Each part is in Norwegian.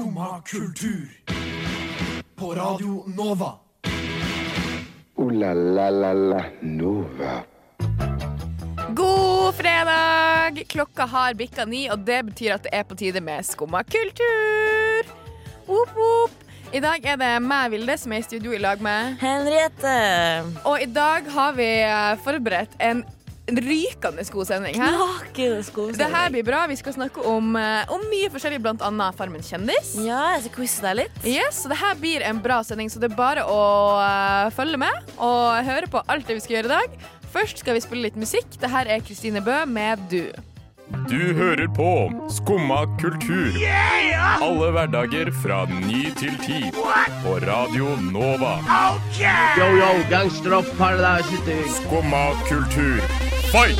Skumma kultur. På Radio Nova. O-la-la-la-la Nova. God fredag! Klokka har bikka ni, og det betyr at det er på tide med Skumma kultur. Whoop, whoop. I dag er det meg, Vilde, som er i studio i lag med Henriette. Og i dag har vi eh, forberedt en rykende god sending. Det her blir bra. Vi skal snakke om, eh, om mye forskjellig, blant annet Farmen kjendis. Ja, jeg skal quize deg litt. Yes, så det her blir en bra sending, så det er bare å uh, følge med og høre på alt det vi skal gjøre i dag. Først skal vi spille litt musikk. Det her er Kristine Bø med Du. Du hører på Skumma kultur. Alle hverdager fra ny til ti. På Radio Nova. Yo, yo, gangsteropp, paradise Skumma kultur, fight!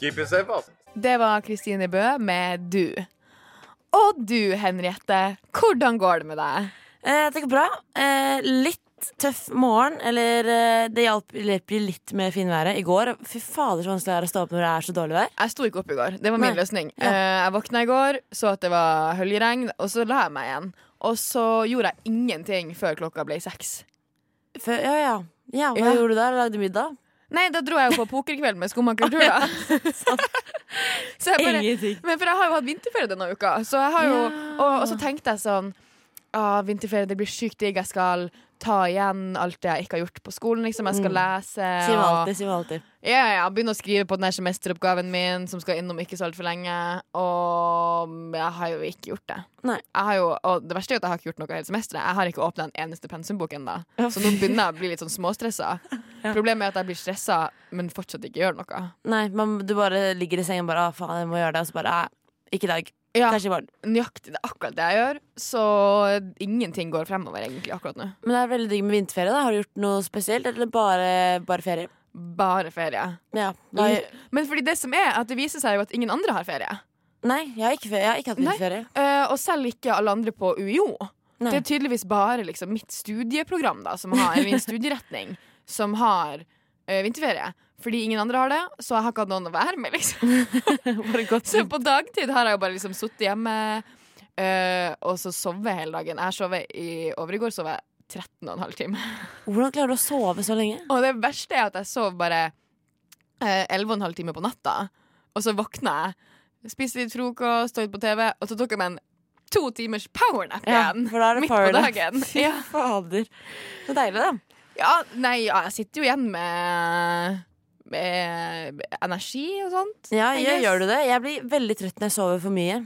Keep it safe, ass. Det var Kristine Bø med Du. Og du, Henriette, hvordan går det med deg? Eh, det går bra. Eh, litt tøff morgen. Eller eh, det hjalp litt med finværet i går. Fy fader, så vanskelig det er å stå opp når det er så dårlig vær. Jeg sto ikke opp i går. Det var min Nei. løsning. Ja. Eh, jeg våkna i går, så at det var høljeregn, og så la jeg meg igjen. Og så gjorde jeg ingenting før klokka ble seks. Før, ja, ja. ja, Hva Ja. gjorde du der? Lagde middag? Nei, da dro jeg jo på pokerkveld med Skumma kultur, da. så jeg bare. Men for jeg har jo hatt vinterferie denne uka, så jeg har jo Ja. og, og så tenkte jeg sånn ah, Vinterferie, det blir sykt digg. Jeg skal ta igjen alt det jeg ikke har gjort på skolen. Liksom. Jeg skal Mm. lese. Sier alltid. Sier alltid. Ja, ja, begynne å skrive på den semesteroppgaven min, som skal innom ikke så altfor lenge. Og jeg har jo ikke gjort det. Jo, og det verste er at jeg har ikke gjort noe hele semesteret. Jeg har ikke åpna en eneste pensumbok ennå. Så nå begynner jeg å bli litt sånn småstressa. Ja. Problemet er at jeg blir stressa, men fortsatt ikke gjør noe. Nei, man, du bare ligger i sengen bare faen, jeg må gjøre det. Og så bare ikke i dag. Ja, nøyaktig det er akkurat det jeg gjør. Så ingenting går fremover egentlig akkurat nå. Men det er veldig digg med vinterferie. da Har du gjort noe spesielt, eller bare, bare ferie? Bare ferie. Ja. Da, Men fordi det som er, at det viser seg jo at ingen andre har ferie. nei, jeg har ikke, ferie. jeg har ikke hatt vinterferie. Uh, og selv ikke alle andre på UiO. Nei. Det er tydeligvis bare liksom, mitt studieprogram, da, som har, min studieretning, som har uh, vinterferie. Fordi ingen andre har det, så jeg har ikke hatt noen å være med, liksom. Så på dagtid har jeg jo bare liksom sittet hjemme øh, og så sovet hele dagen. Jeg sover i over i går sov jeg 13 og en halv time. Hvordan klarer du å sove så lenge? Og det verste er at jeg sov bare øh, 11 og en halv time på natta. Og så våkna jeg, spiste litt frokost, så på TV, og så tok jeg meg en to timers powernap igjen. Ja, for da er det midt på powernap. dagen. Fy Ja. fader. Så deilig, da. ja, nei, ja, jeg sitter jo igjen med, med energi og sånt. Ja, jeg. Gjør du det? Jeg blir veldig trøtt når jeg sover for mye.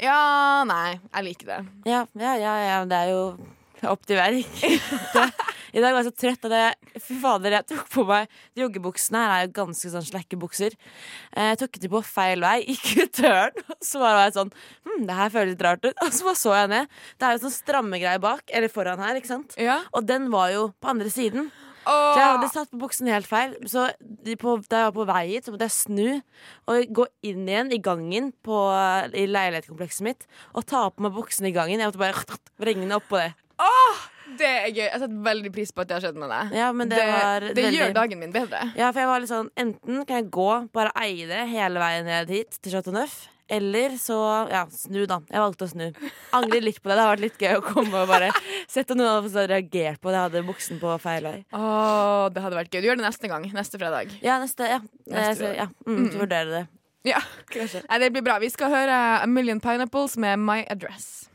Ja, nei, jeg liker det. Ja, ja, ja, ja det er jo opp til hver. I dag var jeg så trøtt at jeg Fy fader, jeg tok på meg De joggebuksene her er jo ganske sånn slakke bukser. Eh, Jeg tok de på feil vei, gikk ut døren, og så var jeg sånn Hm, det her føles litt rart ut. Og så bare så jeg ned. Det er jo sånn stramme greier bak, eller foran her, ikke sant? Ja. Og den var jo på andre siden. Så jeg hadde satt på buksen helt feil. Så på, da jeg var på vei hit, så måtte jeg snu og gå inn igjen i gangen på, i leilighetskomplekset mitt og ta på meg buksen i gangen. Jeg måtte bare vrenge oppå det. Det er gøy. Jeg setter veldig pris på at det har skjedd med deg. Ja, men det, var det veldig gjør dagen min bedre. Ja, for jeg var litt sånn Enten kan jeg gå, bare eie det hele veien ned hit til Chateau Neuf. Eller så ja, snu, da. Jeg valgte å snu. Angrer litt på det. Det har vært litt gøy å komme og bare sette noen av oss hadde reagert på det. jeg hadde buksen på feil vei. Åh, det hadde vært gøy. Du gjør det neste gang. Neste fredag. Ja, neste. Ja. Neste Jeg ja. Mm, så vurderer det. Ja. Kanskje. Nei, det blir bra. Vi skal høre A Million Pineapples med My Address.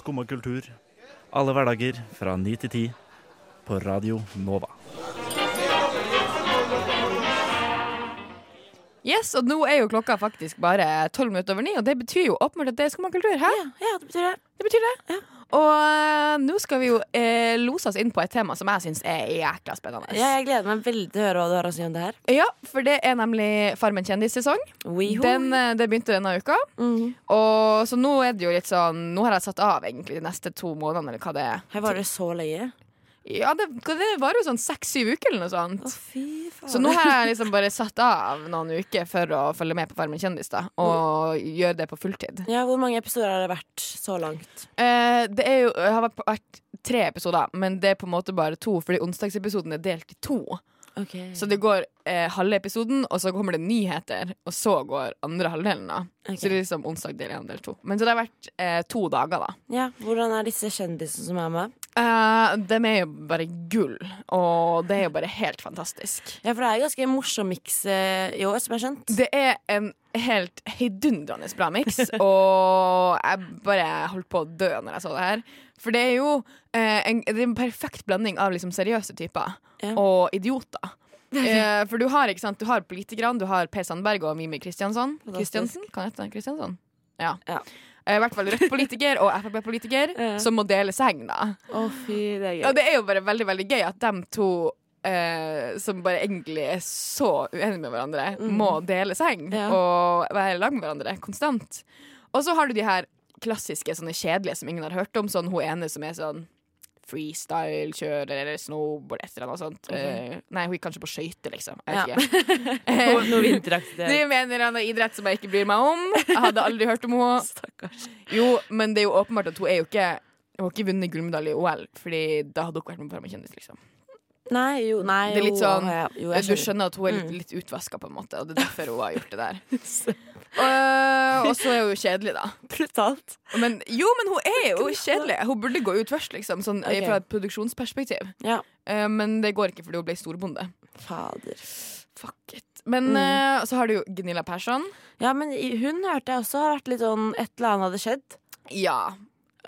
Skumma kultur. Alle hverdager fra ni til ti på Radio Nova. Yes, og nå er jo klokka faktisk bare tolv minutter over ni, og det betyr jo åpenbart at det er skummakultur. Ja, ja, det betyr det. Det betyr det. Og uh, nå skal vi jo eh, lose oss inn på et tema som jeg syns er jækla spennende. Ja, jeg gleder meg veldig til å høre hva du har å si om det her. Ja, for det er nemlig Farmen kjendissesong. Den, eh, det begynte denne uka. Mhm. Og så nå er det jo litt sånn Nå har jeg satt av egentlig de neste to månedene, eller hva det er. Her var det så lenge. Ja, det, det varer jo sånn seks-syv uker eller noe sånt. Å, fy faen. Så nå har jeg liksom bare satt av noen uker for å følge med på Farmen kjendis, da. Og gjøre det på fulltid. Ja, Hvor mange episoder har det vært så langt? Eh, det er jo, har vært- tre episoder, men det er på en måte bare to, fordi onsdagsepisoden er delt i to. Okay. Så det går eh, halve episoden, og så kommer det nyheter, og så går andre halvdelen. da okay. Så det er liksom onsdag del én, del to. Men så det har vært eh, to dager, da. Ja, Hvordan er disse kjendisene som er med? Uh, de er jo bare gull, og det er jo bare helt fantastisk. Ja, For det er en ganske morsom miks uh, i år, som jeg har skjønt. Det er en helt heidundrende bra miks, og jeg bare holdt på å dø når jeg så det her. For det er jo uh, en, det er en perfekt blanding av liksom seriøse typer Ja. og idioter. Uh, for du har, ikke sant, du har politikerne, du har Per Sandberg og Mimi Kristiansson. Kristiansen? Kan jeg hete? Kristiansson? Ja. Ja. Eh, I hvert fall Rødt-politiker og Frp-politiker som må dele seng, da. Å, fy, det er gøy. Og det er jo bare veldig veldig gøy at de to eh, som bare egentlig er så uenige med hverandre, må dele seng Ja. og være lag med hverandre konstant. Og så har du de her klassiske sånne kjedelige som ingen har hørt om. Sånn hun ene som er sånn freestyle-kjører eller snowboard, et eller annet sånt. Eh, nei, hun gikk kanskje på skøyter, liksom. Jeg vet ikke. Noe, noe vinteraktig. Driver med en eller idrett som jeg ikke bryr meg om. Jeg hadde aldri hørt om henne. Stakkars. Jo, men det er jo åpenbart at hun er jo ikke Hun har ikke vunnet gullmedalje i OL, Fordi da hadde hun ikke vært med på Farmen kjendis. Liksom. Nei, jo, nei, Det er litt jo, sånn- ja, jo, Du skjønner at hun er litt, Mm. litt utvaska, på en måte, og det er derfor hun har gjort det der. Og, og så er hun jo kjedelig, da. Brutalt. Men, jo, men hun er jo kjedelig. Hun burde gå ut først, liksom, sånn, okay. fra et produksjonsperspektiv. Ja. Uh, men det går ikke fordi hun ble storbonde. Fader. Fuck it. Men Mm. uh, så har du jo Gunilla Persson. Ja, men hun hørte jeg også har vært litt sånn Et eller annet hadde skjedd. Ja.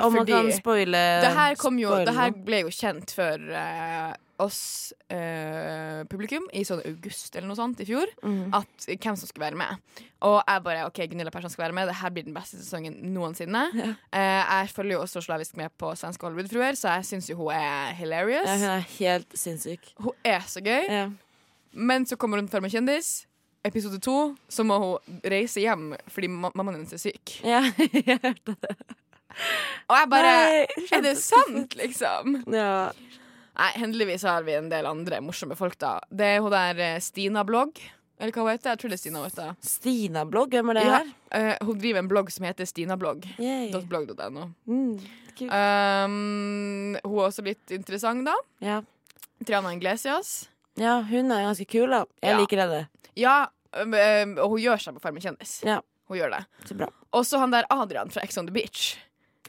Om man kan spoile Det her, kom jo, det her ble jo kjent for uh, oss uh, publikum i sånn august eller noe sånt i fjor. mm. At hvem som skulle være med. Og jeg bare OK, Gunilla Persson skal være med. Det her blir den beste sesongen noensinne. Ja. Uh, jeg følger jo også slavisk med på Svenske Hollywood-fruer, så jeg syns jo hun er hilarious. Ja, hun er helt sinnssyk. Hun er så gøy. Ja. Men så kommer hun for meg kjendis. Episode to så må hun reise hjem fordi ma mammaen hennes er syk. ja, jeg hørte det. Og jeg bare Nei, Er det sant, liksom? Ja. Nei, heldigvis har vi en del andre morsomme folk, da. Det er hun der eh, Stina-blogg. Eller hva hun heter. Jeg tror det er Stina. heter. Stina-blogg, hvem er det Ja, her? eh, hun driver en blogg som heter stinablogg.blogg.no. Mm. Um, hun er også litt interessant, da. ja. Triana Inglesias. ja, hun er ganske kul, da. Jeg Ja. liker henne. Ja, og uh, og hun gjør seg på Farmen kjendis. Ja. Hun gjør det. Så bra. Også han der Adrian fra Ex on the Beach.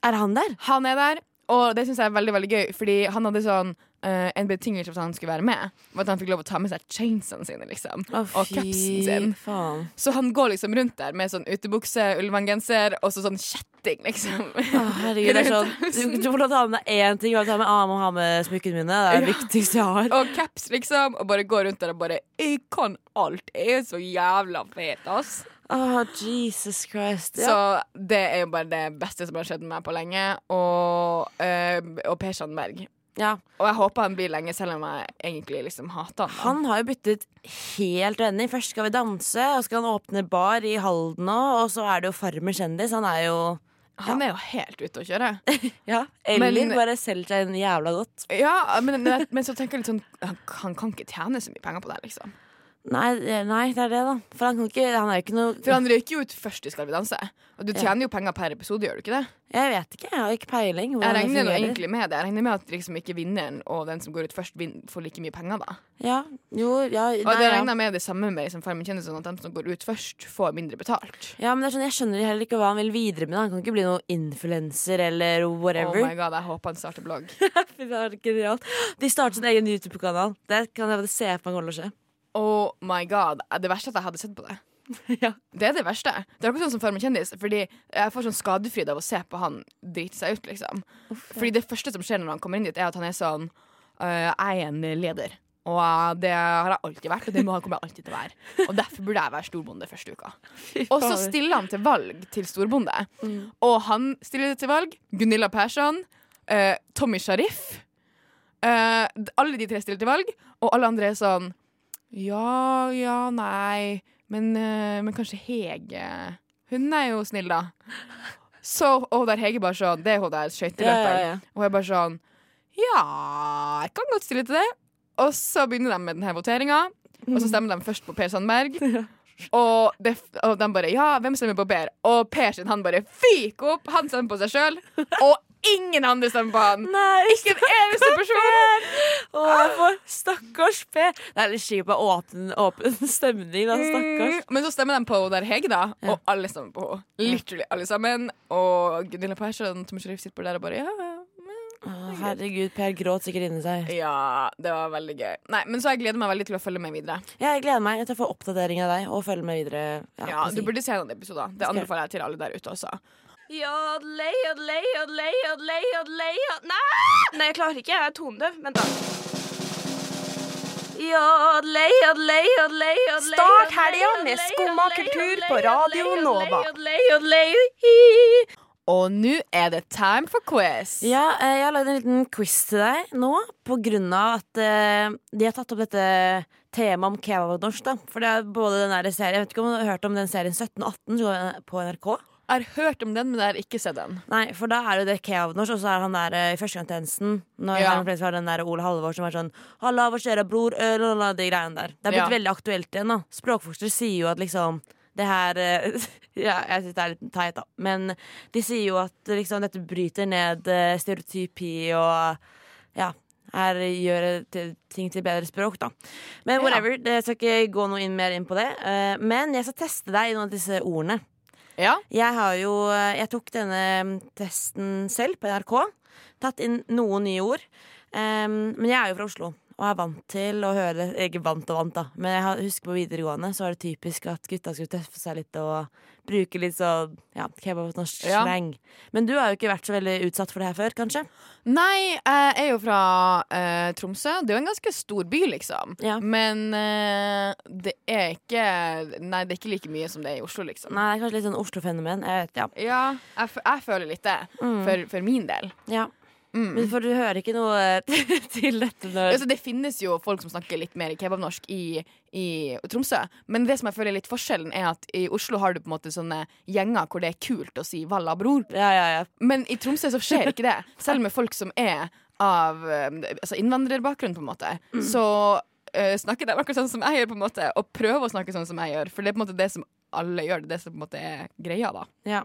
Er han der? Han er der, og det syns jeg er veldig veldig gøy, fordi han hadde sånn uh, en betingelse for at han skulle være med, var at han fikk lov å ta med seg chainsene sine, liksom. oh, og capsen sin. faen. Så han går liksom rundt der med sånn utebukse, ulvangenser og så sånn kjetting, liksom. Oh, herregud, det er sånn Du, du får lov til å ha med deg én ting. og Ta med, ah, må ha med smykkene mine. Det er det Ja. viktigste jeg har. og caps, liksom. Og bare går rundt der og bare 'Jeg kan alt. Jeg er så jævla fet, ass'. Å, Jesus Christ. Ja. Så det er jo bare det beste som har skjedd med meg på lenge. Og, eh, og Per Sandberg. ja. Og jeg håper han blir lenge, selv om jeg egentlig liksom hater han. da. Han har jo byttet helt vending. Først skal vi danse, og så skal han åpne bar i Halden nå, og så er det jo Farmer kjendis. Han er jo Han er jo helt ute å kjøre. Ja, Eller Men- bare selger seg en jævla godt. Ja, men, men, men så tenker jeg litt sånn Han, han kan ikke tjene så mye penger på det, liksom. Nei, eh, nei, det er det, da. For han kan ikke Han er jo ikke noe For han røyker jo ut først i Skal vi danse. Og du tjener jo penger per episode, gjør du ikke det? Jeg vet ikke, jeg har ikke peiling. Jeg regner nå egentlig med det. Jeg regner med at liksom ikke vinneren og den som går ut først, får like mye penger, da. Ja, jo, ja, Og det regner jeg med det samme med liksom, Farmen kjendis, sånn at de som går ut først, får mindre betalt. ja, men det er sånn, Jeg skjønner heller ikke hva han vil videre med. Han kan ikke bli noen influenser eller Oh whatever. my god, jeg håper han starter blogg. Det er genialt. De starter sin egen YouTube-kanal. Det kan jeg se for meg kommer til å skje. Oh my god. Det verste er at jeg hadde sett på det. Ja. Det er det verste. Det er akkurat sånn som Farmen kjendis, fordi jeg får sånn skadefryd av å se på han drite seg ut, liksom. Fordi det første som skjer når han kommer inn dit, er at han er sånn «Øh, Jeg er en leder. Og det har jeg alltid vært, og det må han kommer jeg alltid til å være. Og derfor burde jeg være storbonde første uka. Og så stiller han til valg til storbonde. Og han stiller til valg. Gunilla Persson. eh, Tommy Sharif. Eh, alle de tre stiller til valg, og alle andre er sånn Ja, ja, nei Men, eh, men kanskje Hege Hun er jo snill, da. Så, og der Hege bare sånn Det er hun der skøyteløperen. Ja, ja, ja. Og jeg bare sånn Ja, jeg kan godt stille til det. Og så begynner de med denne voteringa, og så stemmer de først på Per Sandberg. Og, det, og de bare Ja, hvem stemmer på Per? Og Per sin han bare fyker opp. Han stemmer på seg sjøl. Og ingen andre stemmer på han. Nei, Ikke en eneste person. Å, for stakkars Per. Det er litt kjipt med åpen, åpen stemning, da. Stakkars. Mm, Men så stemmer de på der Hege, da. Og alle stemmer på henne. Literally alle sammen. Og Gunilla Persson Tom Sharif sitter på der og bare ja, Oh, herregud, Per gråt sikkert inni seg. Ja, det var veldig gøy. Nei, Men så jeg gleder meg veldig til å følge med videre. Ja, Jeg gleder meg til å få oppdatering av deg og følge med videre. Ja, Ja, Du burde se noen episoder. Det anbefaler jeg til alle der ute også. Nei! Nei, jeg klarer ikke. Jeg er tonedøv. Vent, da. Start helga med Skumma kultur på Radio Nova. Og nå er det time for quiz. Ja, eh, jeg har lagd en liten quiz til deg nå, på grunn av at eh, de har tatt opp dette temaet om kebabnorsk. da For det er både den der serien Jeg vet ikke om du har hørt om den serien 1718 som på NRK? Jeg har hørt om den, men jeg har ikke sett den. Nei, for da er det det kebabnorsk, og så er han der eh, i førstegangstjenesten. Når Ja. han har den der Ole Halvor som er sånn 'Halla, hva skjer'a, bror?' Øh, la, la, De greiene der. Det er blitt Ja. veldig aktuelt igjen, da. Språkforskere sier jo at liksom det her eh, Ja, jeg syns det er litt teit, da. Men de sier jo at liksom dette bryter ned eh, stereotypi og ja. Her gjør ting til bedre språk, da. Men whatever. Det skal ikke gå noe inn, mer inn på det. Eh, Men jeg skal teste deg i noen av disse ordene. Ja, Jeg har jo Jeg tok denne testen selv på NRK. Tatt inn noen nye ord. Um, men jeg er jo fra Oslo og er vant til å høre Ikke vant og vant, da, men jeg husker på videregående så var det typisk at gutta skulle tøffe seg litt og bruke litt sånn ja, kebab-norsk Ja. slang. Men du har jo ikke vært så veldig utsatt for det her før, kanskje? Nei, jeg er jo fra eh, Tromsø. Det er jo en ganske stor by, liksom. Ja. Men eh, det er ikke Nei, det er ikke like mye som det er i Oslo, liksom. Nei, det er kanskje litt sånn Oslo-fenomen. Jeg vet, ja. Ja, jeg, jeg føler litt det, Mm. for, for min del. ja. Mm. Men for du hører ikke noe til dette når Altså, det finnes jo folk som snakker litt mer kebabnorsk i, i Tromsø. Men det som jeg føler er litt forskjellen, er at i Oslo har du på en måte sånne gjenger hvor det er kult å si 'valla, bror'. Ja, ja, ja. Men i Tromsø så skjer ikke det. Selv med folk som er av eh, altså innvandrerbakgrunn, på en måte. Så uh, snakker de akkurat sånn som jeg gjør, på en måte, og prøver å snakke sånn som jeg gjør. For det er på en måte det som alle gjør. Det er det som på en måte er greia, da. ja.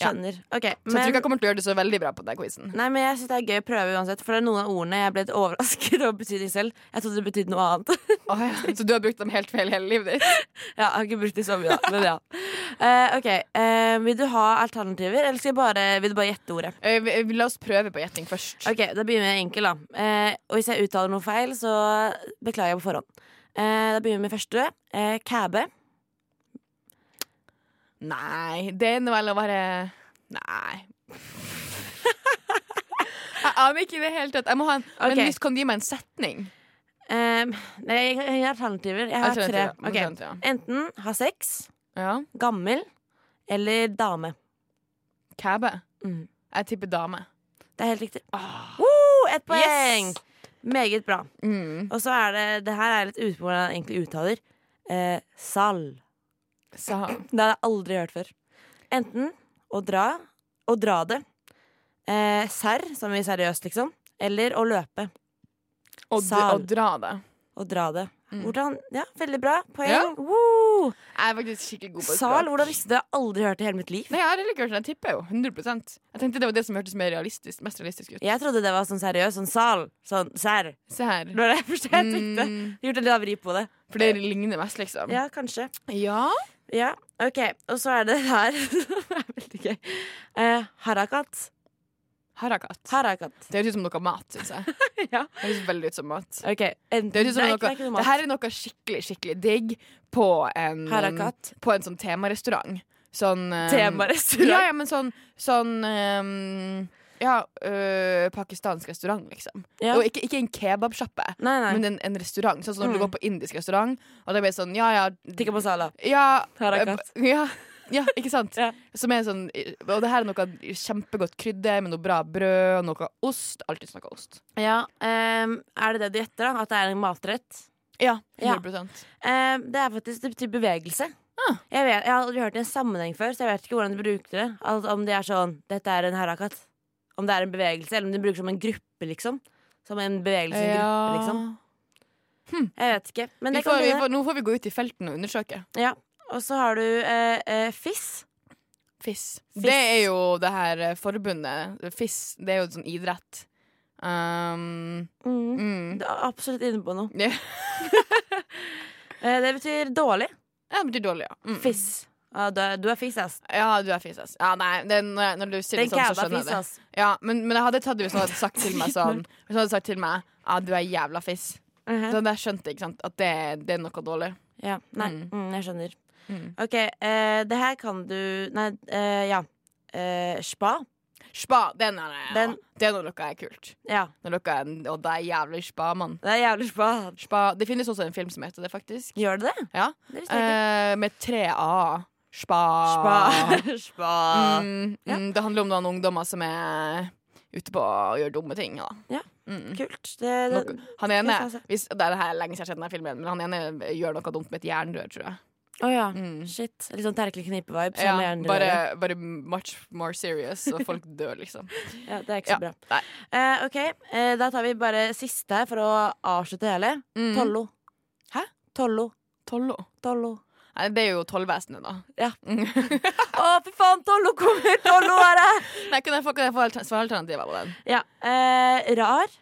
Skjønner. OK. Så jeg tror ikke jeg kommer til å gjøre det så veldig bra på den quizen. Nei, men jeg synes det er gøy å prøve uansett, for det er noen av ordene jeg ble overrasket over betydning selv. Jeg trodde det betydde noe annet. oh, ja. Så du har brukt dem helt feil hele livet ditt? ja, jeg har ikke brukt dem så mye, da, men ja. Uh, ok, Uh, Vil du ha alternativer, eller skal jeg bare, vil du bare gjette ordet? Vi- vi- La oss prøve på gjetting først. Ok, Da begynner vi enkel, da. Og hvis jeg uttaler noe feil, så beklager jeg på forhånd. Da begynner vi med første. Uh, Kæbe. Nei, det er vel å være Nei. jeg aner ikke i det hele tatt. Jeg må ha en, okay. Men hvis kan du gi meg en setning? Um, nei, jeg jeg har alternativer. Jeg har tre. Alternativer, Ok. alternativer. Enten ha sex, Ja. gammel eller dame. Kæbe. Mm. Jeg tipper dame. Det er helt riktig. Woo, ett poeng! Yes! Meget bra. Mm. Og så er det Det her er litt ute på hvordan jeg egentlig uttaler. Eh, sal. Sa Det har jeg aldri hørt før. Enten å dra, å dra det. Eh, serr, som i seriøst, liksom. Eller å løpe. å, Sal. å dra det. Å dra det. Mm. Hvordan Ja, veldig bra. Poeng. Ja. Woo! Jeg er faktisk skikkelig god på Sal, hvordan visste du det? Jeg har aldri hørt det i hele mitt liv. Nei, jeg har heller ikke hørt det. Jeg tipper jo 100% Jeg tenkte det var det som hørtes mer realistisk, mest realistisk ut. Jeg trodde det var sånn seriøst. Sånn sal. Sånn serr. Ser. Det var det jeg tenkte. Mm, Gjort en liten vri på det. for det ligner mest, liksom. Ja, kanskje. Ja? Ja, OK. Og så er det her Det er veldig gøy. Eh, harakat. Harakat. Harakat. Det høres ut som noe mat, syns jeg. Ja. Det høres veldig ut som mat. OK. En, Det, Nei, noe, det det her er noe skikkelig skikkelig digg på en, Harakat. på en sånn temarestaurant. Sånn um, Temarestaurant? Ja, ja, men sånn, sånn um, Ja, øh, pakistansk restaurant, liksom. Ja. Og ikke, ikke en kebabsjappe, men en, en restaurant. Sånn som når du Mm. går på indisk restaurant, og det blir sånn ja, ja Tikka masala. Ja, Harakat. øh, ja, ja ikke sant? Ja. Som er sånn Og det her er noe kjempegodt krydder med noe bra brød og noe ost. Alltid noe ost. Ja, um, Er det det du gjetter, da? At det er en matrett? Ja, Ja. 100 Ehm, det er faktisk typ, typ bevegelse. Ah. Jeg, vet, jeg har aldri hørt det i en sammenheng før, så jeg vet ikke hvordan de brukte det. Altså, om det er sånn Dette er en harakat. Om det er en bevegelse, eller om de bruker som en gruppe, liksom. Som en bevegelse i en gruppe, liksom. Jeg vet ikke. Men Vi får, kan vi får, nå får vi gå ut i felten og undersøke. Ja. Og så har du eh, eh. Fiss. Fiss. Det er jo det her eh, forbundet. Fiss, det er jo sånn idrett. Um, Mm. mm. Du er absolutt inne på noe. Eh, Det betyr dårlig. Ja, det betyr dårlig, ja. Mm. Fiss. Ja, du, du er fiss, ass. Ja, du er fiss, ass. Ja, nei, det, når, når du sier det sånn, så skjønner jeg det. Ja, men, men jeg hadde tatt det hvis du hadde sagt til meg sånn Hvis du hadde sagt til meg Ja, du er jævla fiss. -huh. Da hadde jeg skjønt ikke sant? at det, det er noe dårlig. Ja, nei, Mm. mm, jeg skjønner. Mm. OK, uh, det her kan du Nei, uh, ja. Eh, spa. Spa, den er det. Den- Det er når dere er kult. Ja. Når dere er, og det er jævlig spa, mann. Det er jævlig spa. Spa. Det finnes også en film som heter det, faktisk. Gjør det det? Ja. Det. Eh, med tre A. Spa. Spa. spa. Mm, Ja. mm, det handler om noen ungdommer som er ute på å gjøre dumme ting. Da. Ja. Mm. Kult. Det, det, Han ene hvis, Det er det her lenge siden jeg har sett denne filmen, men han ene gjør noe dumt med et jernrør, tror jeg. Å ja. Mm. Shit. Litt sånn Terkelig knipe-vibe. Ja, bare, bare much more serious, og folk dør, liksom. ja, det er ikke så Ja. bra. Eh, OK, uh, da tar vi bare siste for å avslutte hele. Mm. Tollo. Hæ? Tollo. Tollo. Tollo. Nei, det er jo tollvesenet, da. Ja. Å, fy faen, Tollo kommer! Tollo er det! Nei, kan jeg få, kan jeg få alter- svaralternativer på den? Ja. Eh, rar,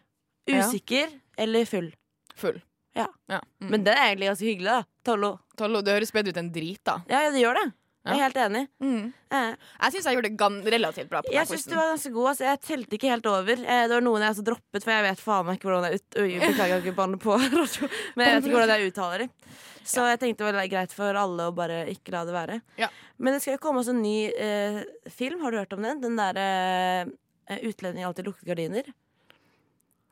usikker eller full. Full. Ja. Mm. Men det er egentlig ganske hyggelig, da. Tollo. Tollo, det høres bedre ut enn drita. Ja, ja, det gjør det. Jeg er helt enig. Mm. Eh, Jeg syns jeg gjorde det relativt bra på jeg synes syns du var ganske god. Altså. Jeg telte ikke helt over. Eh, det var noen jeg også droppet, for jeg vet faen meg ikke hvordan jeg ut... Oi, Beklager ikke banne på radio, men jeg vet ikke hvordan jeg uttaler det. Så jeg tenkte det var greit for alle å bare ikke la det være. Ja. Men det skal jo komme også en ny eh, film. Har du hørt om den? Den derre eh, 'Utlending alltid lukter gardiner'.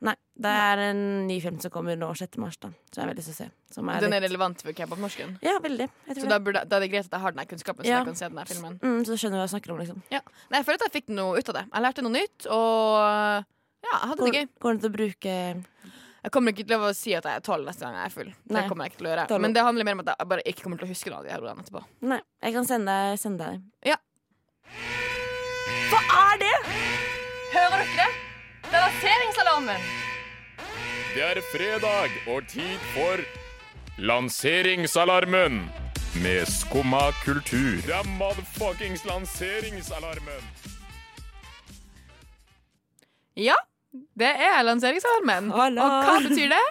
Nei. Det er en ny film som kommer nå 6. mars, da. Som jeg har veldig lyst til å se. Som er Den er litt... relevant for k-pop-norsken. Ja, veldig. Så da, burde, da er det greit at jeg har den kunnskapen, så Ja. jeg kan se den filmen. Mm, så skjønner du hva jeg snakker om, liksom. Ja. Nei, jeg føler at jeg fikk noe ut av det. Jeg lærte noe nytt, og ja, jeg hadde Går, det gøy. går det til å bruke Jeg kommer ikke til å si at jeg er tolv neste gang jeg er full. Det kommer jeg ikke til å gjøre. Tolv. Men det handler mer om at jeg bare ikke kommer til å huske noe av de her ordene etterpå. Nei, jeg kan sende deg, sende deg. Ja. Hva er det?! Hører dere det? Det er lanseringsalarmen! Det er fredag og tid for Lanseringsalarmen med Skumma kultur. Det er motherfuckings lanseringsalarmen. Ja, det er lanseringsalarmen. Hallo. Og hva betyr det?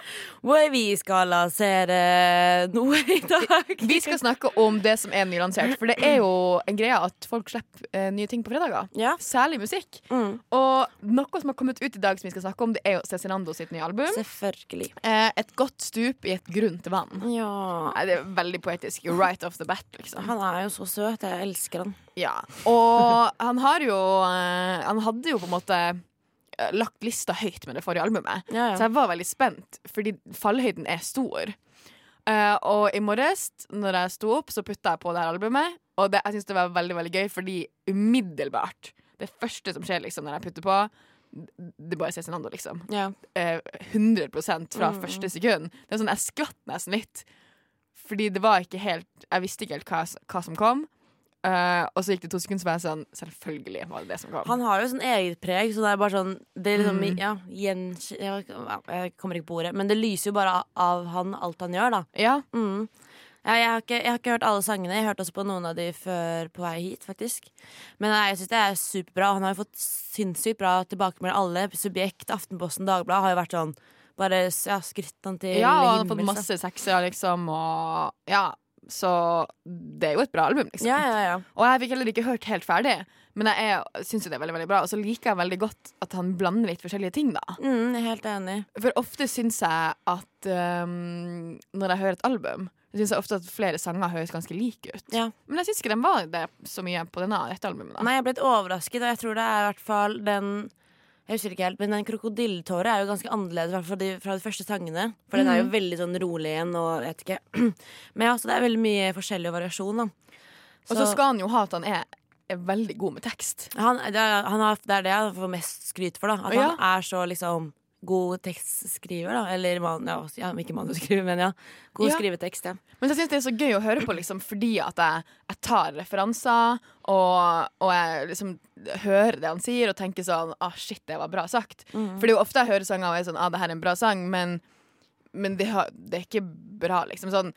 Vi skal lansere noe i dag. Vi skal snakke om det som er nylansert. For det er jo en greie at folk slipper eh, nye ting på fredager. Ja. Særlig musikk. Mm, Og noe som har kommet ut i dag som vi skal snakke om, det er jo Cezinando sitt nye album. selvfølgelig. Eh, et godt stup i et grunt vann. Ja. Det er veldig poetisk. Right off the bat, liksom. Han er jo så søt. Jeg elsker han. Ja. Og han har jo eh, Han hadde jo på en måte eh, lagt lista høyt med det forrige albumet. Ja, Så jeg var veldig spent, fordi fallhøyden er stor. Uh, og i morges, når jeg sto opp, så putta jeg på det her albumet. Og det, jeg syns det var veldig veldig gøy, fordi umiddelbart Det første som skjer liksom når jeg putter på, det bare Cezinando, liksom. Ja. Uh, 100 fra Mm. første sekund. Det er sånn, Jeg skvatt nesten litt. Fordi det var ikke helt Jeg visste ikke helt hva, hva som kom. Eh, og så gikk det to sekunder, så var jeg sånn Selvfølgelig var det det som kom. Han har jo sånn eget preg, så det er bare sånn Det er liksom Mm. Ja, gjenkj... Jeg, kommer ikke på ordet, men det lyser jo bare av han alt han gjør, da. Ja, Mm. Ja, jeg, har ikke, jeg har ikke hørt alle sangene. Jeg hørte også på noen av de før på vei hit, faktisk. Men nei, jeg syns det er superbra. Han har jo fått sinnssykt bra tilbakemeldinger. Alle Subjekt, Aftenposten, Dagbladet har jo vært sånn Bare ja, skrytt han til ja og han har fått masse sexer, liksom, og Ja. Så det er jo et bra album, liksom. Ja, ja, ja. Og jeg fikk heller ikke hørt helt ferdig, men jeg syns jo det er veldig veldig bra. Og så liker jeg veldig godt at han blander litt forskjellige ting, da. Mm, jeg er helt enig. For ofte syns jeg at um, når jeg hører et album, syns jeg ofte at flere sanger høres ganske like ut. Ja. Men jeg syns ikke den var det så mye på denne, dette albumet. da Nei, jeg ble litt overrasket, og jeg tror det er i hvert fall den jeg husker ikke helt, men den krokodilletåret er jo ganske annerledes fra de, fra de første sangene. For den er jo veldig sånn rolig igjen og vet ikke. Men ja, så det er veldig mye forskjellig variasjon, da. Og så skal han jo ha at han er, er veldig god med tekst. han, det, er, han har, det er det jeg får mest skryt for, da. At Ja. han er så liksom god tekstskriver, da. Eller man, ja, ikke manusskriver, men ja. God Ja. skrivetekst, ja. Men jeg syns det er så gøy å høre på, liksom, fordi at jeg, jeg tar referanser, og, og jeg liksom hører det han sier, og tenker sånn ah, shit, det var bra sagt. For det er jo ofte jeg hører sanger og er sånn ah, det her er en bra sang, men, men det, det er ikke bra, liksom. Sånn,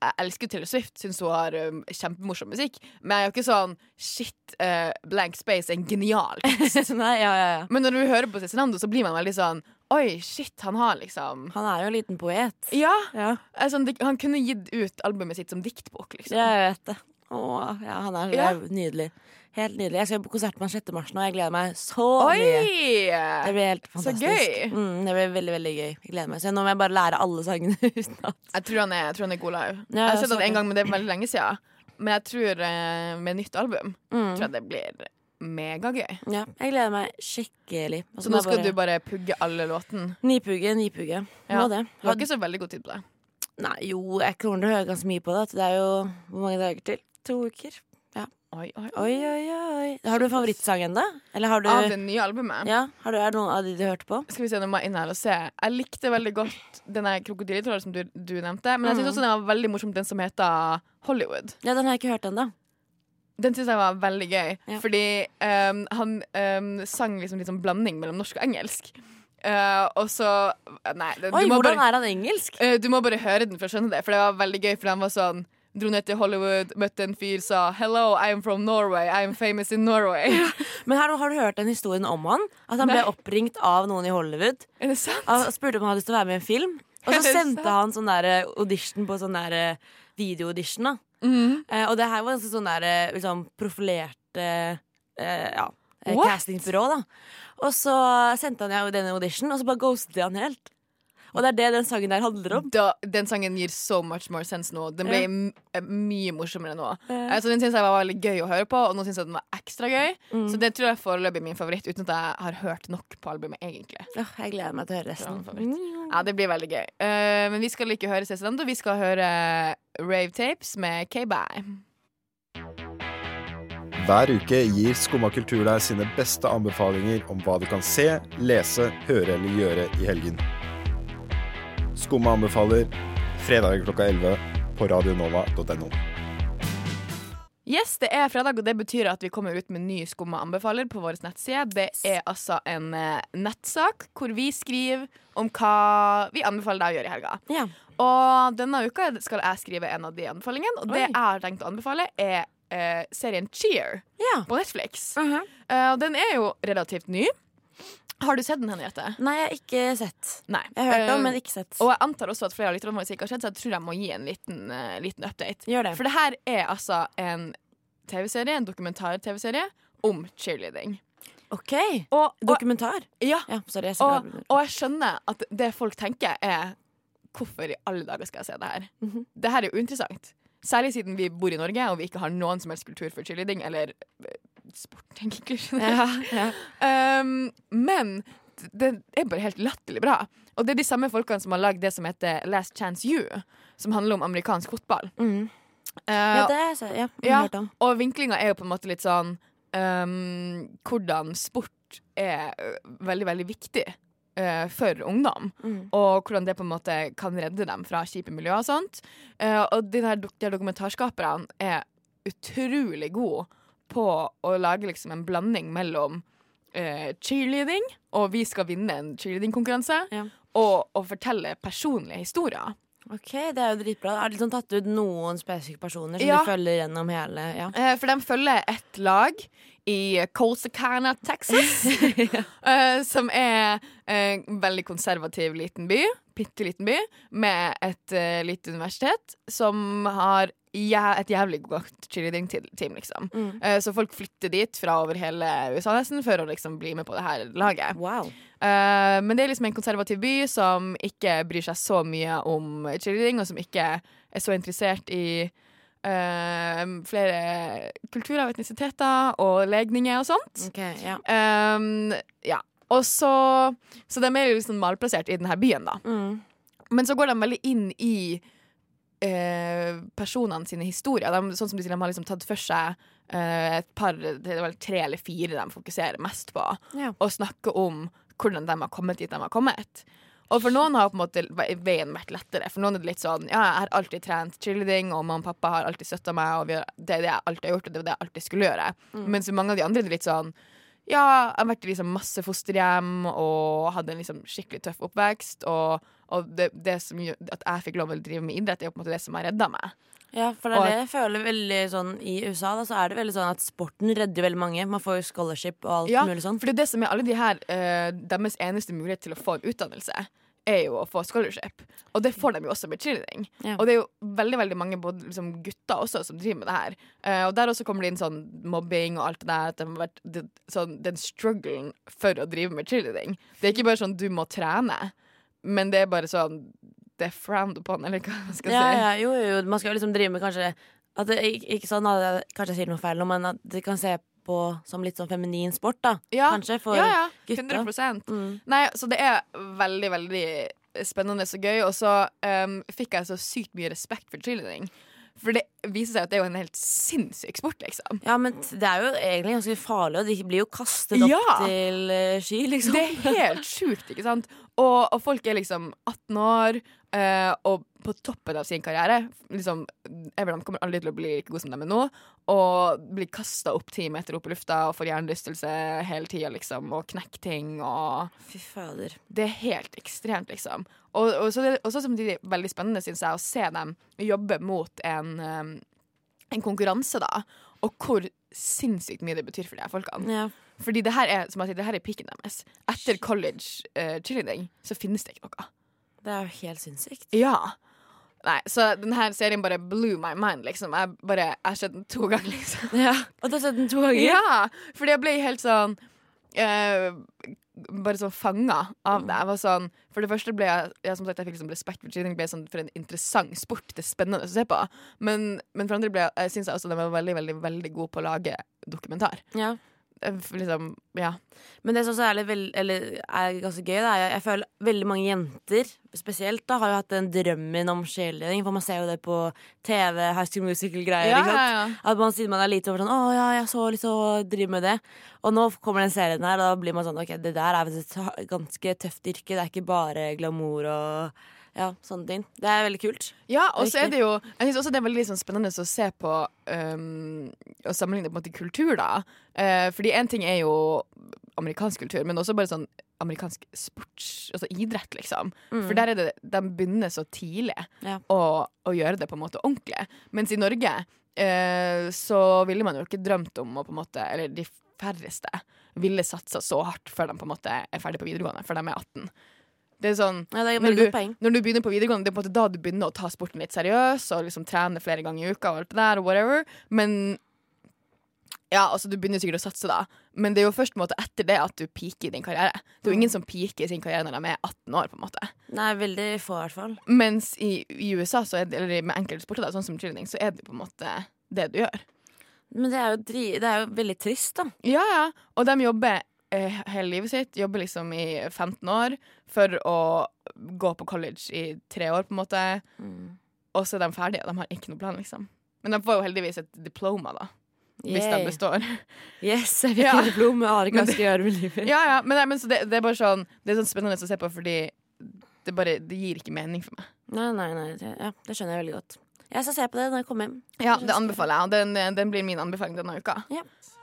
jeg elsker Taylor Swift, syns hun har um, kjempemorsom musikk. Men jeg er jo ikke sånn shit, uh, Blank Space er en genial tekst. Nei, ja, ja, ja. Men når du hører på Cezinando, så blir man veldig sånn Oi, shit, han har liksom Han er jo en liten poet. Ja! Ja, Sånn, han kunne gitt ut albumet sitt som diktbok, liksom. jeg vet det. Åh, ja, han er, Ja. er nydelig. Helt nydelig. Jeg skal på konsert med 6. mars nå, jeg gleder meg så mye. Det blir helt Så fantastisk. gøy. Mm, det blir veldig, veldig gøy. Jeg gleder meg. Så nå må jeg bare lære alle sangene utenat. Jeg tror han er, jeg tror han er god live. Ja, jeg har sett så han en gang, men det er veldig lenge siden. Men jeg tror eh, med nytt album Mm. tror jeg det blir megagøy. Ja, jeg gleder meg skikkelig. Også Så nå skal bare- du bare pugge alle låtene. Nipugge, nipugge. Ja. Må det. Du har ikke så veldig god tid på det. Nei, jo, jeg kommer til å høre ganske mye på det. Det er jo Hvor mange dager til? To uker. Oi, oi, Oi, oi, oi. Har du en favorittsang ennå? Eller har du Av det nye albumet. Ja, har du, Er det noen av de du hørte på? Skal vi se, nå må jeg inn her og se. Jeg likte veldig godt den der krokodilletrollen som du, du nevnte. Men jeg Mm. syns også den var veldig morsom, den som heter Hollywood. Ja, Den har jeg ikke hørt ennå. Den syns jeg var veldig gøy, Ja. fordi um, han um, sang liksom litt sånn blanding mellom norsk og engelsk. Uh, og så Nei, det, Oi, hvordan bare, er han engelsk? Uh, du må bare høre den for å skjønne det, for det var veldig gøy. For han var sånn Dro ned til Hollywood, møtte en fyr, sa 'Hello, I'm from Norway. I'm famous in Norway'. Men her, har du hørt den historien om han? At han ble oppringt av noen i Hollywood er det sant? og spurte om han hadde lyst til å være med i en film. Og så sendte sant? han sånn der eh, audition på sånn der videoaudition. video-audition. da Mhm. Eh, Og det her var ganske sånn der eh, liksom profilerte eh, ja, eh, castingbyrå, da. Og så sendte han jo denne audition, og så bare ghostet han helt. Og det er det den sangen der handler om. Da, den sangen gir so much more sense nå. Den ble Ja. eh, mye morsommere nå. Ja. Så den syns jeg var veldig gøy å høre på, og nå syns jeg den var ekstra gøy. Mm. Så det tror jeg foreløpig er min favoritt, uten at jeg har hørt nok på albumet, egentlig. Oh, jeg gleder meg til å høre resten. Ja, det blir veldig gøy. Uh, men vi skal ikke høre Cezinando, vi skal høre Rave Tapes med K-Bye. Hver uke gir Skumma kultur deg sine beste anbefalinger om hva du kan se, lese, høre eller gjøre i helgen. Skumma anbefaler fredag klokka 11 på radionova.no. Yes, det er fredag, og det betyr at vi kommer ut med ny Skumma anbefaler på vår nettside. Det er altså en eh, nettsak hvor vi skriver om hva vi anbefaler deg å gjøre i helga. Ja. Og denne uka skal jeg skrive en av de anbefalingene, og det Oi. jeg har tenkt å anbefale, er eh, serien Cheer Ja. på Netflix. Mhm. Eh, og den er jo relativt ny. Har du sett den, Henriette? Nei, jeg har ikke sett. Nei. Jeg har hørt om, Eh, men ikke sett. Og jeg antar også at flere av lytterne våre ikke har sett, så jeg tror jeg må gi en liten, uh, liten update. Gjør det. For det her er altså en TV-serie, en dokumentar-TV-serie om cheerleading. OK. Og, og, Dokumentar. ja, Ja, sorry. Jeg og, og jeg skjønner at det folk tenker er Hvorfor i alle dager skal jeg se det her? Mhm. Det her er uinteressant. Særlig siden vi bor i Norge og vi ikke har noen som helst kultur for cheerleading, eller eh, tenker jeg. ja, ja. Um, men det er bare helt latterlig bra. Og det er de samme folkene som har lagd det som heter Last Chance You, som handler om amerikansk fotball. Mm. Uh, ja, det er så. Ja, ja. og vinklinga er jo på en måte litt sånn um, hvordan sport er veldig, veldig viktig uh, for ungdom. Mm. Og hvordan det på en måte kan redde dem fra kjipe miljøer og sånt. Uh, og de her de her dokumentarskaperne er utrolig gode på å lage liksom en blanding mellom eh, cheerleading, og vi skal vinne en cheerleading-konkurranse, Ja. og å fortelle personlige historier. Ok, Det er jo dritbra. Har det liksom tatt ut noen spesifikke personer som Ja. de følger gjennom hele ja. Eh, for de følger ett lag i Colsacana, Texas, eh, som er en veldig konservativ liten by, bitte liten by, med et eh, lite universitet som har et jævlig godt cheerleading-team, liksom. Mm. Uh, så folk flytter dit fra over hele USA nesten for å liksom bli med på det her laget. Wow. Uh, men det er liksom en konservativ by som ikke bryr seg så mye om cheerleading, og som ikke er så interessert i Uh, flere kulturer og etnisiteter og legninger og sånt. Okay, ja. Um, ja. Og så Så de er jo liksom malplassert i denne byen, da. Mm. Men så går de veldig inn i eh, personene sine historier. De, sånn som de, sier, de har liksom tatt for seg eh, et par Det er vel tre eller fire de fokuserer mest på, Ja. og snakker om hvordan de har kommet dit de har kommet. Og for noen har på en måte veien vært lettere. For noen er det litt sånn Ja, jeg har alltid trent cheerleading, og mamma og pappa har alltid støtta meg, og det er det jeg alltid har gjort, og det er det jeg alltid skulle gjøre. Mm. Mens for mange av de andre er det litt sånn Ja, jeg har vært i liksom masse fosterhjem og hadde en liksom skikkelig tøff oppvekst. Og, og det, det som at jeg fikk lov å drive med idrett, er jo på en måte det som har redda meg. Ja, for det Og er det jeg føler veldig sånn I USA da, så er det veldig sånn at sporten redder veldig mange. Man får jo scholarship og alt Ja, mulig sånn. for det er det som er alle de her uh, Deres eneste mulighet til å få en utdannelse er jo å få scholarship. Og det får de jo også med cheerleading. Ja. Og det er jo veldig veldig mange både liksom, gutter også som driver med det her. Uh, og der også kommer det inn sånn mobbing og alt det der. At det har vært det, sånn, den strugglen for å drive med cheerleading. Det er ikke bare sånn du må trene, men det er bare sånn Det er frowned upon, eller hva man skal Ja, si. ja, jo, jo, man skal jo liksom drive med kanskje at det, ikke, ikke sånn at jeg, Kanskje jeg sier noe feil nå, men at de kan se på som litt sånn feminin sport, da. Ja, Kanskje for ja, ja, gutta. 100 Mm. Nei, så det er veldig, veldig spennende og gøy. Og så um, fikk jeg så sykt mye respekt for cheerleading. For det viser seg at det er jo en helt sinnssyk sport, liksom. Ja, men det er jo egentlig ganske farlig, og de blir jo kastet opp Ja. til eh, sky, liksom. Det er helt sjukt, ikke sant? Og, og folk er liksom 18 år eh, og på toppen av sin karriere. Liksom, Everland kommer aldri til å bli like god som de er nå. Og blir kasta opp ti meter opp i lufta og får hjernerystelse hele tida, liksom. Og knekker ting og Fy fader. Det er helt ekstremt, liksom. Og, og så det også samtidig veldig spennende, syns jeg, å se dem jobbe mot en, um, en konkurranse, da. Og hvor sinnssykt mye det betyr for de her folkene. Ja. Fordi det her er som jeg sier, det her er piken deres. Etter college uh, cheerleading så finnes det ikke noe. Det er jo helt sinnssykt. Ja. Nei, så denne serien bare blew my mind, liksom. Jeg bare, jeg har sett den to ganger, liksom. Ja, Og du har sett den to ganger? Ja, fordi jeg ble helt sånn eh, Bare sånn fanga av det. Jeg var sånn For det første ble jeg ja, som sagt, jeg fikk liksom respekt for cheating. Ble sånn for en interessant sport. Det er spennende å se på. Men, men for andre ble jeg, jeg synes jeg også de var veldig veldig, veldig gode på å lage dokumentar. Ja. Eh, Liksom, ja Men det som også er, veld, eller er ganske gøy, da, jeg, jeg føler veldig mange jenter spesielt da, har jo hatt den drømmen om cheerleading. For man ser jo det på TV, High School Musical-greier. Ja, ja, ja. At man siden man er lite over sånn 'Å ja, jeg så litt og driver med det'. Og nå kommer den serien her, og da blir man sånn 'OK, det der er et ganske tøft yrke'. Det er ikke bare glamour og ja, sånne ting. Det er veldig kult. Ja, og så er det jo Jeg synes også det er veldig liksom spennende å se på um, Og sammenligne på en måte kultur, da. Uh, fordi én ting er jo amerikansk kultur, men også bare sånn amerikansk sports... Altså idrett, liksom. Mm. For der er det De begynner så tidlig Ja. å, å gjøre det på en måte ordentlig. Mens i Norge uh, så ville man jo ikke drømt om å på en måte Eller de færreste ville satsa så hardt før de på en måte er ferdig på videregående, før de er 18. Det er sånn Ja, det er når du, når du begynner på videregående, det er på en måte da du begynner å ta sporten litt seriøs og liksom trene flere ganger i uka og alt det der, og whatever. Men ja, altså du begynner sikkert å satse da, men det er jo først måte etter det at du peaker i din karriere. Det er jo ingen som peaker i sin karriere når de er 18 år, på en måte. Nei, veldig få, i hvert fall. Mens i, i USA, så det, eller med enkelte sporter, da, sånn som cheerleading, så er det på en måte det du gjør. Men det er jo, det er jo veldig trist, da. Ja, ja. Og de jobber hele livet sitt. Jobber liksom i 15 år for å gå på college i tre år, på en måte. Og så er de ferdige. De har ikke noe plan, liksom. Men de får jo heldigvis et diploma, da. Hvis de består. Yes, jeg fikk Ja. et diplom. Jeg aner ikke hva jeg skal gjøre med livet. ja, ja. Men, men så det, det er bare sånn Det er sånn spennende å se på, fordi det, bare, det gir ikke mening for meg. Nei, nei, nei. Det, ja, det skjønner jeg veldig godt. Jeg skal se på det når jeg kommer hjem. Ja, det anbefaler jeg, den, den blir min anbefaling denne uka.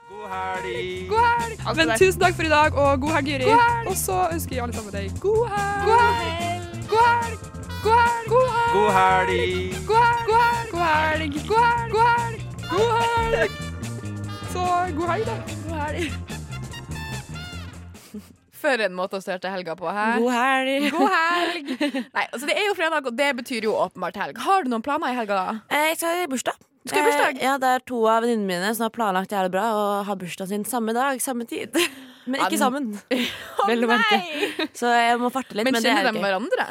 God helg! Men tusen takk for i dag, og god helg, Juri. Og så ønsker jeg alle sammen deg god helg. God helg. God helg. God helg. God helg! God helg. God helg. God helg. God helg. God helg. Så god helg, da. God helg. For en måte å starte helga på her. God helg. God helg. Nei, altså Det er jo fredag, og det betyr jo åpenbart helg. Har du noen planer i helga? da? Eh, Jeg skal i bursdag. Skal ha bursdag? Eh, ja, Det er to av venninnene mine som har planlagt jævlig bra og har bursdagen sin samme dag, samme tid. Men ikke sammen. Å nei! Så jeg må farte litt. Men Men, kjenner er de hverandre?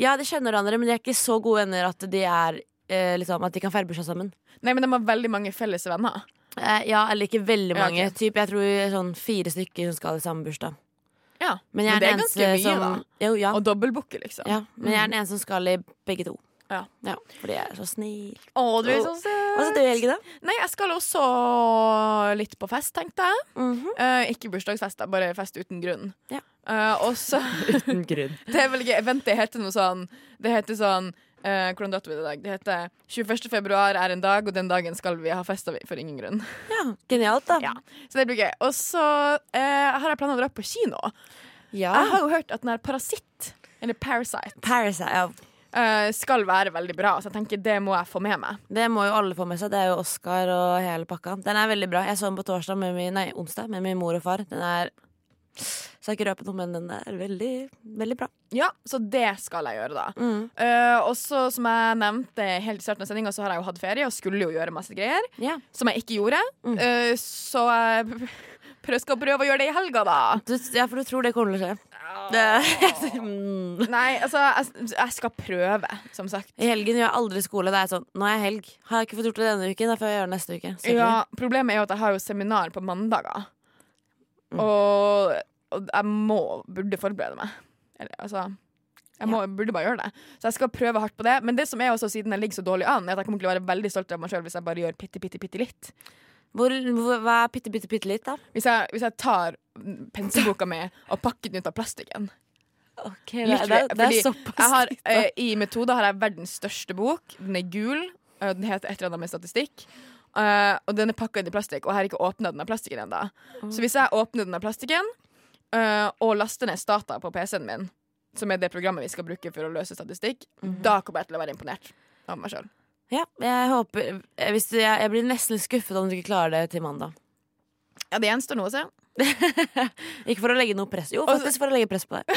Ja, de kjenner hverandre, men de er ikke så gode venner at de er eh, liksom, At de kan feire bursdag sammen. Nei, men de har veldig mange felles venner. Eh, ja, eller ikke veldig Ja, mange. Typ, jeg tror sånn fire stykker som skal i samme bursdag. Ja, Men er det er ganske mye, som da. jo, ja. Og dobbeltbooke, liksom. ja. Men jeg er den eneste som skal i begge to. Ja. Ja, fordi jeg er så snill. Å, du er så Hva skal du i helgen, da? Nei, jeg skal også litt på fest, tenkte jeg. Eh, ikke bursdagsfest, bare fest uten grunn. Ja. Uh, og så Uten grunn. Det er veldig gøy. det heter noe sånn Det heter sånn uh, hvordan dato er det i dag? Det heter 21. februar er en dag, og den dagen skal vi ha festa for ingen grunn. Ja, Genialt, da. Ja, så det blir gøy. Og så eh, har jeg planer å dra på kino. Ja. Jeg har jo hørt at den her Parasitt, eller Parasite, Parasite, ja. Eh, skal være veldig bra, så jeg tenker det må jeg få med meg. Det må jo alle få med seg. Det er jo Oscar og hele pakka. Den er veldig bra. Jeg så den på torsdag med min, nei, onsdag med min mor og far. Den er Skal ikke røpe noe, men den er veldig, veldig bra. Ja, så det skal jeg gjøre, da. Mm. Uh, og så, som jeg nevnte helt i starten av sendinga, så har jeg jo hatt ferie og skulle jo gjøre masse greier. Yeah. Som jeg ikke gjorde. Mm. Uh, så jeg prøv, skal prøve å gjøre det i helga, da. Du, ja, for du tror det kommer til å skje. Mm. Nei, altså, jeg, jeg skal prøve, som sagt. I helgen gjør jeg aldri skole. Det er sånn, Nå er jeg helg. Har jeg ikke fått gjort det denne uken, da får jeg gjøre det neste uke. Sikkert. Ja, problemet er jo at jeg har jo seminar på mandager. Mm. Og, og jeg må, burde forberede meg. Eller, altså jeg må, burde bare gjøre det. Så jeg skal prøve hardt på det. Men det som er også siden jeg ligger så dårlig an, er at jeg kommer til å være veldig stolt av meg sjøl hvis jeg bare gjør bitte, bitte, bitte litt. Hvor, hvor, hva er bitte, bitte, bitte litt, da? Hvis jeg, hvis jeg tar penselboka mi og pakker den ut av plastikken. Ok, det, det, det, er såpass har, uh, I Metode har jeg verdens største bok. Den er gul. Uh, Den heter et eller annet med statistikk. Uh, og den er pakka inn i plastikk, og jeg har ikke åpna den av plastikken ennå. Mm. Så hvis jeg åpner den av plastikken og laster ned Stata på PC-en min, som er det programmet vi skal bruke for å løse statistikk, Mhm. da kommer jeg til å være imponert av meg sjøl. Ja, jeg håper eh, jeg, jeg blir nesten litt skuffet om du ikke klarer det til mandag. Ja, det gjenstår noe å se. Ikke for å legge noe press Jo, faktisk for å legge press på deg.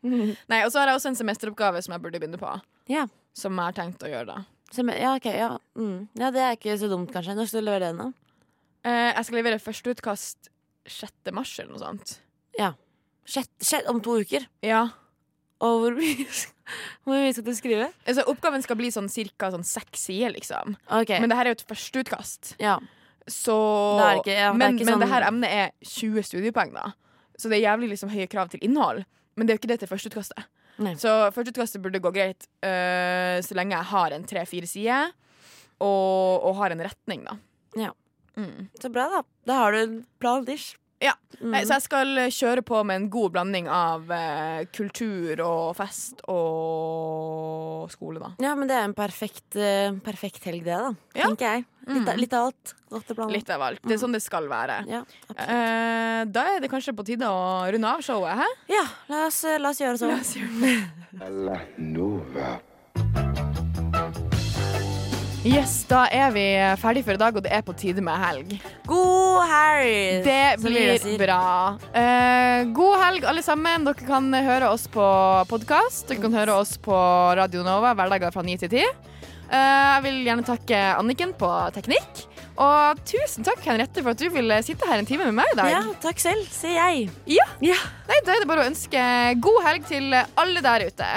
Nei, Og så har jeg også en semesteroppgave som jeg burde begynne på. Ja. Som jeg har tenkt å gjøre da. Sem ja, ok, ja. Mm. ja, det er ikke så dumt, kanskje. Når skal du levere den, da? Eh, jeg skal levere førsteutkast 6. mars eller noe sånt. Ja. Sjett, sjett, om to uker? Ja. Og hvor mye, hvor mye skal du skrive? Altså, oppgaven skal bli sånn ca. sånn seks sider, liksom. Okay. Men det her er jo et førsteutkast. Ja. Så Det er ikke- ja, Men, ikke men sånn- det her emnet er 20 studiepoeng, da. Så det er jævlig liksom høye krav til innhold. Men det er jo ikke det til førsteutkastet. Nei. Så førsteutkastet burde gå greit uh, så lenge jeg har en tre-fire sider, og, og har en retning, da. Ja. Mm. Så bra, da. Da har du en plan dish. Ja. Mm. Nei, så jeg skal øh, kjøre på med en god blanding av øh, kultur og fest og skole, da. Ja, men det er en perfekt, eh, perfekt helg, det, da. Ja. Tenker jeg. Litt, av- Mm. litt av alt. Godt å blande. Litt av alt. Det er sånn det skal være. Ja, Eh, da er det kanskje på tide å runde av showet, hæ? ja la, oss, eh, la oss gjøre det sånn. La Nova. Yes, da er vi ferdig for i dag, og det er på tide med helg. God helg! Det blir bra. Eh, god helg, alle sammen. Dere kan høre oss på podkast. Dere kan høre oss på Radio Nova hverdager fra 9 til 10. Eh, jeg vil gjerne takke Anniken på teknikk. Og tusen takk, Henriette, for at du ville sitte her en time med meg i dag. Ja, takk selv, sier jeg. Ja. Ja. Nei, da er det bare å ønske god helg til alle der ute.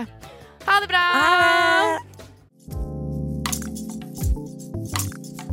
Ha det bra! Ha det!